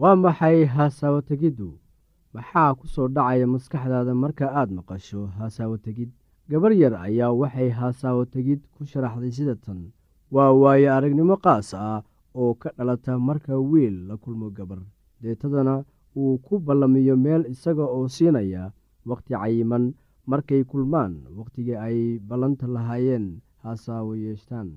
waa maxay haasaawo tegiddu maxaa ku soo dhacaya maskaxdaada marka aad maqasho haasaawo tegid gabar yar ayaa waxay haasaawo tegid ku sharaxday sida tan. Waa waayo aragnimo qaas ah oo ka dhalata marka wiil la kulmo gabar. Deetadana uu ku ballamiyo meel isaga oo siinaya wakhti cayiman. Markay kulmaan wakhtigii ay ballanta lahaayeen haasaawo yeeshtaan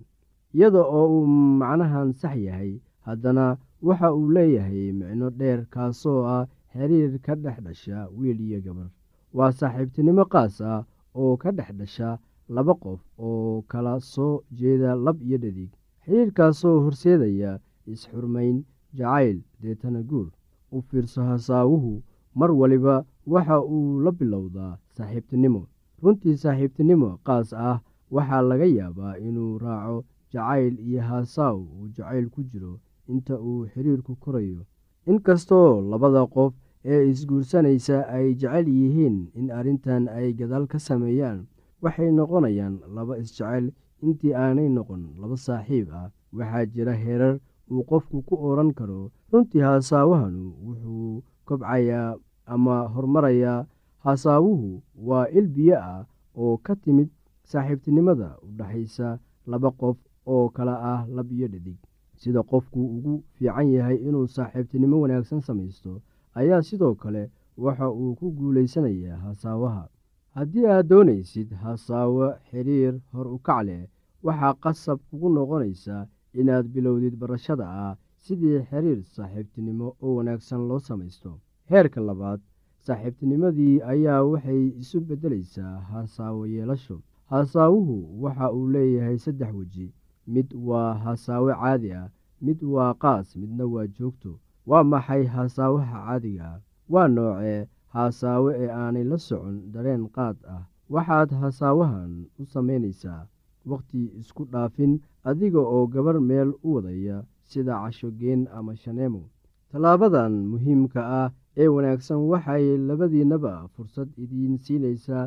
iyada oo uu macnahan sax yahay haddana waxa uu leeyahay micno dheer kaasoo ah xiriir ka dhex dhasha wiil iyo gabar. Waa saaxiibtinimo qaas ah oo ka dhex dhasha laba qof oo kala soo jeeda lab iyo dhadig. Xiriirkaasoo horseedaya is-xurmayn jacayl deetana guur u fiirso hasaawuhu mar waliba waxa uu la bilowdaa saaxiibtinimo. Runtii saaxiibtinimo qaas ah waxaa laga yaabaa inuu raaco jacayl iyo haasaaw uu jacayl ku jiro inta uu xiriirku korayo. Inkastoo labada qof ee isguursanaysa ay jecel yihiin in arrintan ay gadaal ka sameeyaan waxay noqonayaan laba isjecel. Intii aanay noqon laba saaxiib ah waxaa jira heerar uu qofku ku odhan karo. Runtii haasaawahanu wuxuu kobcayaa ama horumarayaa haasaawuhu waa il biyo ah oo ka timid saaxiibtinimada u dhexaysa laba qof oo kala ah lab iyo dhadig sida qofku ugu fiican yahay inuu saaxiibtinimo wanaagsan samaysto ayaa sidoo kale waxa uu ku guulaysanayaa hasaawaha. Haddii aad doonaysid hasaawo xiriir hor u kac leh waxaa qasab kugu noqonaysaa inaad bilowdid barashada ah sidii xiriir saaxiibtinimo oo wanaagsan loo samaysto. Heerka labaad saaxiibtinimadii ayaa waxay isu beddelaysaa hasaawo yeelasho. Hasaawuhu waxa uu leeyahay saddex weji mid waa hasaawo caadi ah mid waa qaas midna waa joogto. Waa maxay hasaawaha caadiga ah? Waa noocee hasaawo ee aanay la socon dareen qaad ah. Waxaad hasaawahan u samaynaysaa wakhti isku dhaafin adiga oo gabar meel u wadaya sida cashogeen ama shaneemo. Tallaabadan muhiimka ah ee wanaagsan waxay labadiinnaba fursad idiin siinaysaa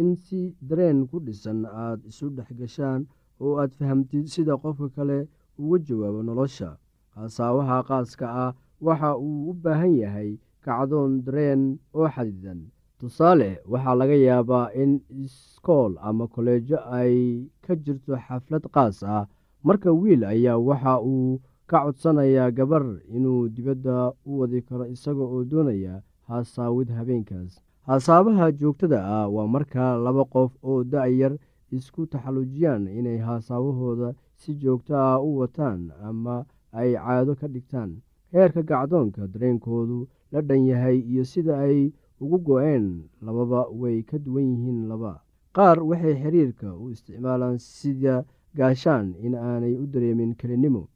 in si dareen ku dhisan aad isu dhex gashaan oo aad fahamtid sida qofka kale uga jawaabo nolosha. Hasaawaha qaaska ah waxa uu u baahan yahay kacdoon dareen oo xadidan tusaale waxaa laga yaabaa in iskool ama koleejo ay ka jirto xaflad qaas ah. Marka wiil ayaa waxa uu ka codsanayaa gabar inuu dibadda u wadi karo isaga oo doonaya haasaawid habeenkaas. Hasaabaha joogtada ah waa marka laba qof oo da-yar isku taxallujiyaan inay haasaawahooda si joogto ah u wataan ama ay caado ka dhigtaan. Heerka gacdoonka dareenkoodu la dhan yahay iyo sida ay ugu go-een lababa way ka duwan yihiin laba. Qaar waxay xiriirka u isticmaalaan sida gaashaan in aanay u dareemin kelinimo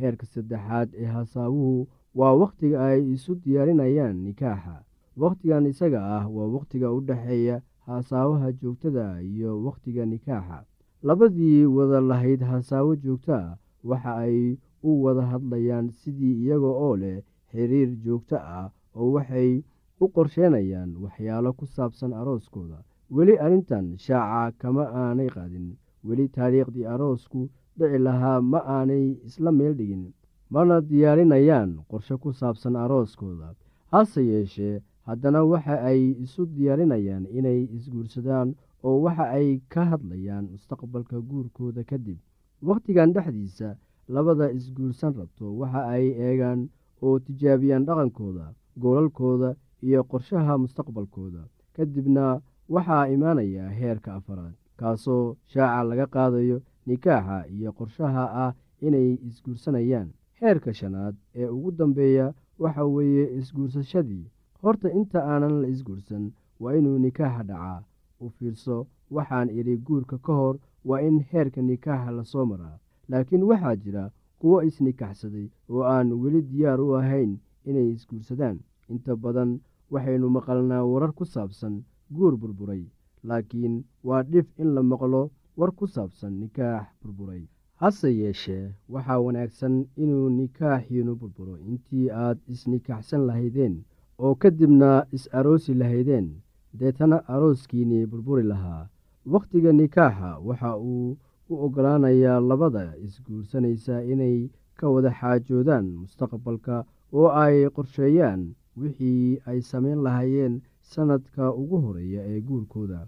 heerka saddexaad ee hasaawuhu waa wakhtiga ay isu diyaarinayaan nikaaxa. Wakhtigan isaga ah waa wakhtiga u dhexeeya hasaawaha joogtada iyo wakhtiga nikaaxa. Labadii wada lahayd hasaawo joogto ah waxa ay u wada hadlayaan sidii iyaga oo leh xiriir joogto ah oo waxay u qorsheenayaan waxyaalo ku saabsan arooskooda. Weli arrintan shaaca kama aanay qaadin. Weli taariikhdii aroosku dhici lahaa ma aanay isla meel dhigin. Mana diyaarinayaan qorshe ku saabsan arooskooda. Hase yeeshee haddana waxa ay isu diyaarinayaan inay isguursadaan oo waxa ay ka hadlayaan mustaqbalka guurkooda kadib wakhtigan dhexdiisa labada isguursan rabto waxa ay eegaan oo tijaabiyaan dhaqankooda goolalkooda iyo qorshaha mustaqbalkooda. Kadibna waxaa imaanaya heerka afaraad kaasoo shaaca laga qaadayo nikaaxa iyo qorshaha ah inay isguursanayaan. Heerka shanaad ee ugu dambeeya waxa weeye isguursashadii horta inta aanan la isguursan waa inuu nikaaxa dhacaa. U fiirso waxaan idhi guurka ka hor waa in heerka nikaaxa la soo maraa. Laakiin waxaa jira kuwo isnikaxsaday oo aan weli diyaar u ahayn inay isguursadaan. Inta badan waxaynu maqalnaa warar ku saabsan guur burburay laakiin waa dhif in la maqlo war ku saabsan nikaax burburay. Hase yeeshee waxaa wanaagsan inuu nikaaxiinu burburo. Intii aad isnikaaxsan lahaydeen oo kadibna is-aroosi lahaydeen. Deetana arooskiinii burburi lahaa. Wakhtiga nikaaxa waxa uu u oggolaanayaa labada isguursanaysa inay ka wada xaajoodaan mustaqbalka oo ay qorsheeyaan wixii ay samayn lahaayeen sannadka ugu horreeya ee guurkooda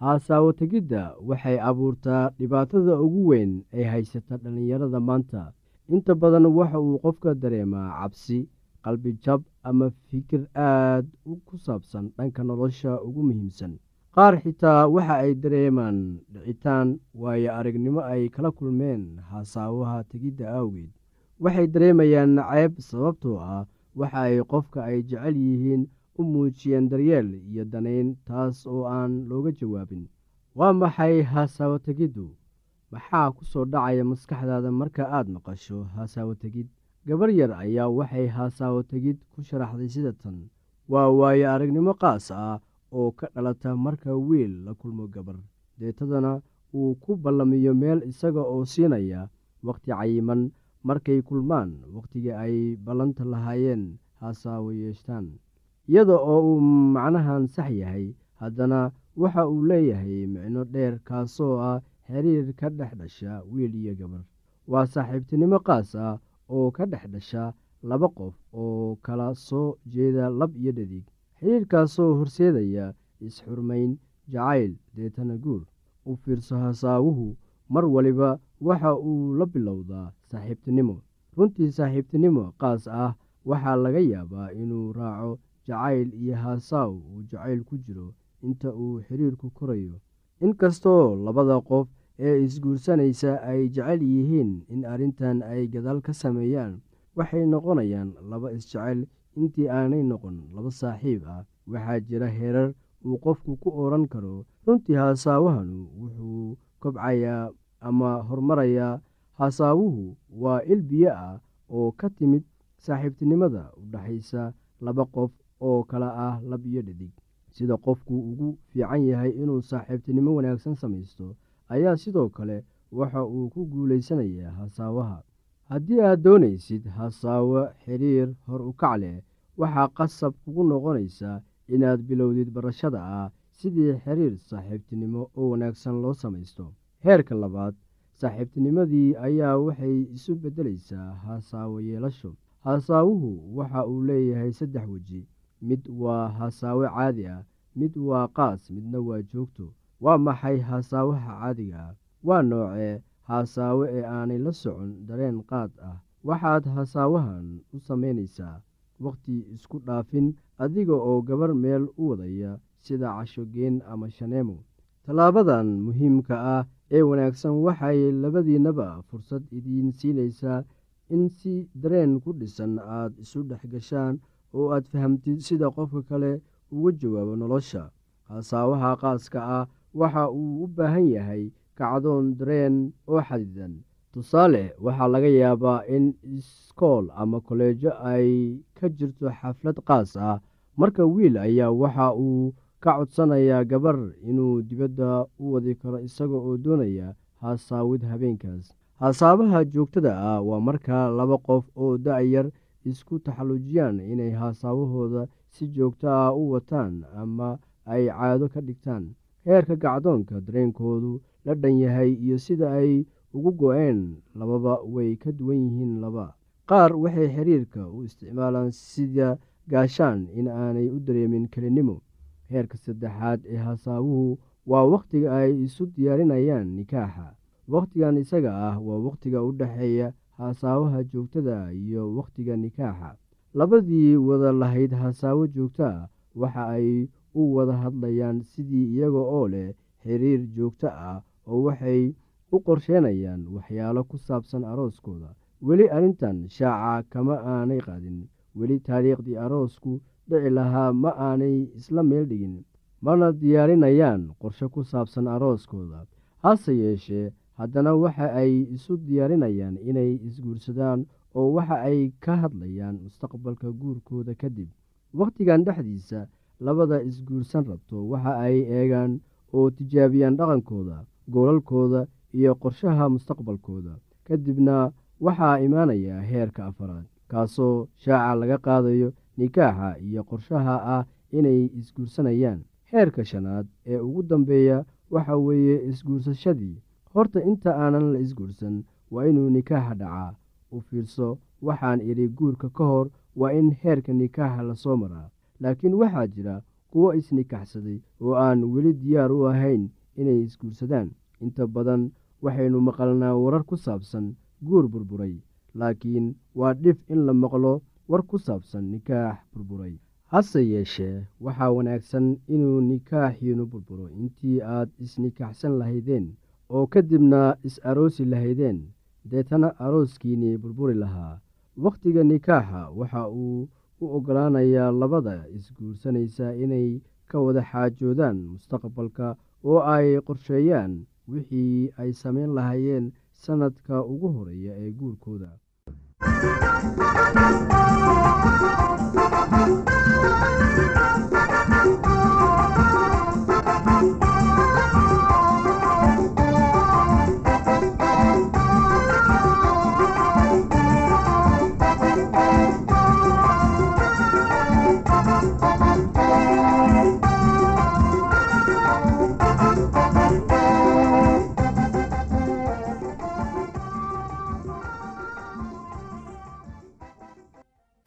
haasaawo tegidda waxay abuurtaa dhibaatada ugu weyn ee haysata dhallinyarada maanta. Inta badan waxa uu qofka dareemaa cabsi qalbi jab ama fikir aad ku saabsan dhanka nolosha ugu muhiimsan. Qaar xitaa waxa ay dareemaan dhicitaan waayo aragnimo ay kala kulmeen haasaawaha tegidda awgeed. Waxay dareemayaan nacayb sababtoo ah waxa ay qofka ay jecel yihiin u muujiyeen daryeel iyo danayn taas oo aan looga jawaabin waa maxay haasaawo tegiddu maxaa ku soo dhacaya maskaxdaada marka aad maqasho haasaawo tegid gabar yar ayaa waxay haasaawo tegid ku sharaxday sida tan. Waa waayo aragnimo qaas ah oo ka dhalata marka wiil la kulmo gabar. Deetadana uu ku ballamiyo meel isaga oo siinaya wakhti cayiman markay kulmaan wakhtiga ay ballanta lahaayeen haasaawo yeeshtaan iyada oo uu macnahan sax yahay haddana waxa uu leeyahay micno dheer kaasoo ah xiriir ka dhex dhasha wiil iyo gabar. Waa saaxiibtinimo qaas ah oo ka dhex dhasha laba qof oo kala soo jeeda lab iyo dhadig. Xiriirkaasoo horseedaya is-xurmayn jacayl deetana guur u fiirso hasaawuhu mar waliba waxa uu la bilowdaa saaxiibtinimo. Runtii saaxiibtinimo qaas ah waxaa laga yaabaa inuu raaco jacayl iyo haasaaw uu jacayl ku jiro inta uu xiriirku korayo inkastoo labada qof ee isguursanaysa ay jecel yihiin in arrintan ay gadaal ka sameeyaan waxay noqonayaan laba isjecel intii aanay noqon laba saaxiib ah waxaa jira heerar uu qofku ku odhan karo. Runtii haasaawahanu wuxuu kobcayaa ama horumarayaa haasaawuhu waa il biyo ah oo ka timid saaxiibtinimada u dhexaysa laba qof oo kala ah lab iyo dhadig. Sida qofku ugu fiican yahay inuu saaxiibtinimo wanaagsan samaysto ayaa sidoo kale waxa uu ku guulaysanayaa hasaawaha. Haddii aad doonaysid hasaawo xiriir hor u kac leh waxaa qasab kugu noqonaysaa inaad bilowdid barashada ah sidii xiriir saaxiibtinimo oo wanaagsan loo samaysto. Heerka labaad saaxiibtinimadii ayaa waxay isu beddelaysaa hasaawo yeelasho. Hasaawuhu waxa uu leeyahay saddex weji mid waa hasaawe caadi ah mid waa qaas midna waa joogto. Waa maxay hasaawaha caadiga ah? Waa noocee hasaawe ee aanay la socon dareen qaad ah? Waxaad hasaawahan u samaynaysaa wakhti isku dhaafin adiga oo gabar meel u wadaya sida cashogeen ama shaneemo. Tallaabadan muhiimka ah ee wanaagsan waxay labadiinnaba fursad idiin siinaysaa in si dareen ku dhisan aad isu dhex gashaan oo aad fahamtid sida qofka kale uga jawaabo nolosha. Hasaawaha qaaska ah waxa uu u baahan yahay kacdoon dareen oo xadidan tusaale waxaa laga yaabaa in iskool ama koleejo ay ka jirto xaflad qaas ah. Marka wiil ayaa waxa uu ka codsanayaa gabar inuu dibadda u wadi karo isaga oo doonaya haasaawid habeenkaas. Hasaabaha joogtada ah waa marka laba qof oo da-yar isku taxallujiyaan inay haasaabahooda si joogto ah u wataan ama ay caado ka dhigtaan. Heerka gacdoonka dareenkoodu la dhan yahay iyo sida ay ugu go-een lababa way ka duwan yihiin laba. Qaar waxay xiriirka u isticmaalaan sida gaashaan in aanay u dareemin kelinimo heerka saddexaad ee hasaawuhu waa wakhtiga ay isu diyaarinayaan nikaaxa. Wakhtigan isaga ah waa wakhtiga u dhexeeya hasaawaha joogtada iyo wakhtiga nikaaxa. Labadii wada lahayd hasaawo joogto ah waxa ay u wada hadlayaan sidii iyaga oo leh xiriir joogto ah oo waxay u qorsheenayaan waxyaalo ku saabsan arooskooda. Weli arrintan shaaca kama aanay qaadin. Weli taariikhdii aroosku dhici lahaa ma aanay isla meel dhigin. Mana diyaarinayaan qorshe ku saabsan arooskooda. Hase yeeshee haddana waxa ay isu diyaarinayaan inay isguursadaan oo waxa ay ka hadlayaan mustaqbalka guurkooda kadib wakhtigan dhexdiisa labada isguursan rabto waxa ay eegaan oo tijaabiyaan dhaqankooda goolalkooda iyo qorshaha mustaqbalkooda. Kadibna waxaa imaanaya heerka afaraad kaasoo shaaca laga qaadayo nikaaxa iyo qorshaha ah inay isguursanayaan. Heerka shanaad ee ugu dambeeya waxa weeye isguursashadii horta inta aanan la isguursan waa inuu nikaaxa dhacaa. U fiirso waxaan idhi guurka ka hor waa in heerka nikaaxa la soo maraa. Laakiin waxaa jira kuwo isnikaxsaday oo aan weli diyaar u ahayn inay isguursadaan. Inta badan waxaynu maqalnaa warar ku saabsan guur burburay laakiin waa dhif in la maqlo war ku saabsan nikaax burburay. Hase yeeshee waxaa wanaagsan inuu nikaaxiinu burburo. Intii aad isnikaxsan lahaydeen oo kadibna is-aroosi lahaydeen. Deetana arooskiinii burburi lahaa. Wakhtiga nikaaxa waxa uu u oggolaanayaa labada isguursanaysa inay ka wada xaajoodaan mustaqbalka oo ay qorsheeyaan wixii ay samayn lahaayeen sannadka ugu horreeya ee guurkooda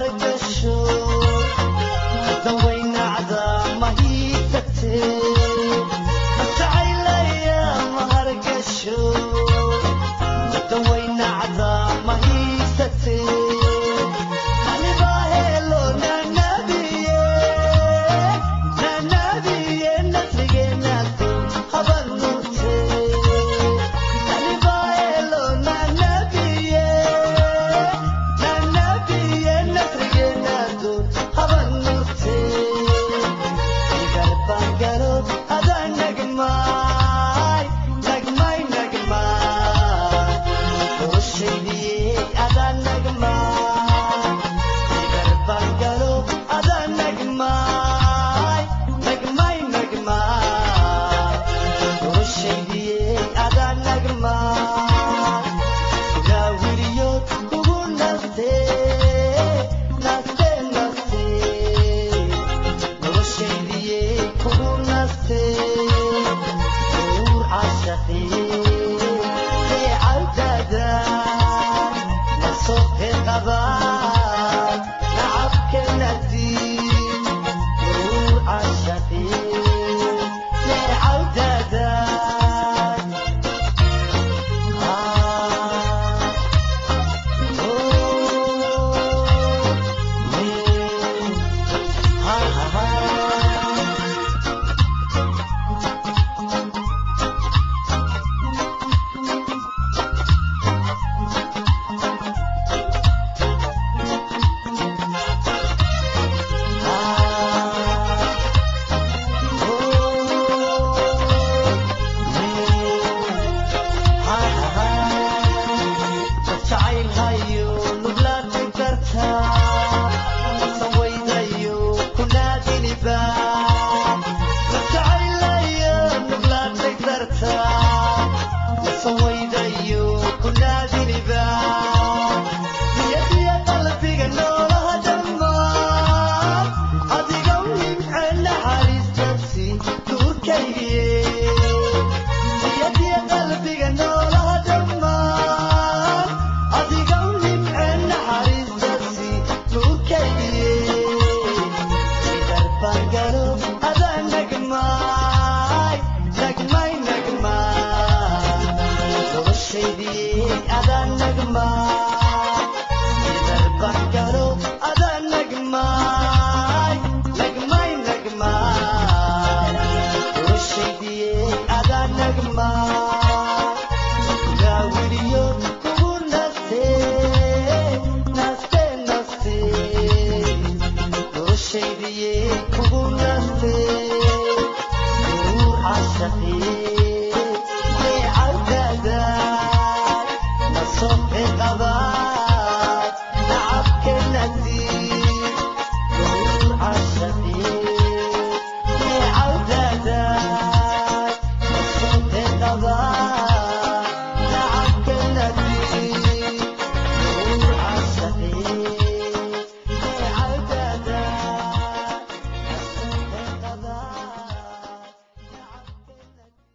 arjo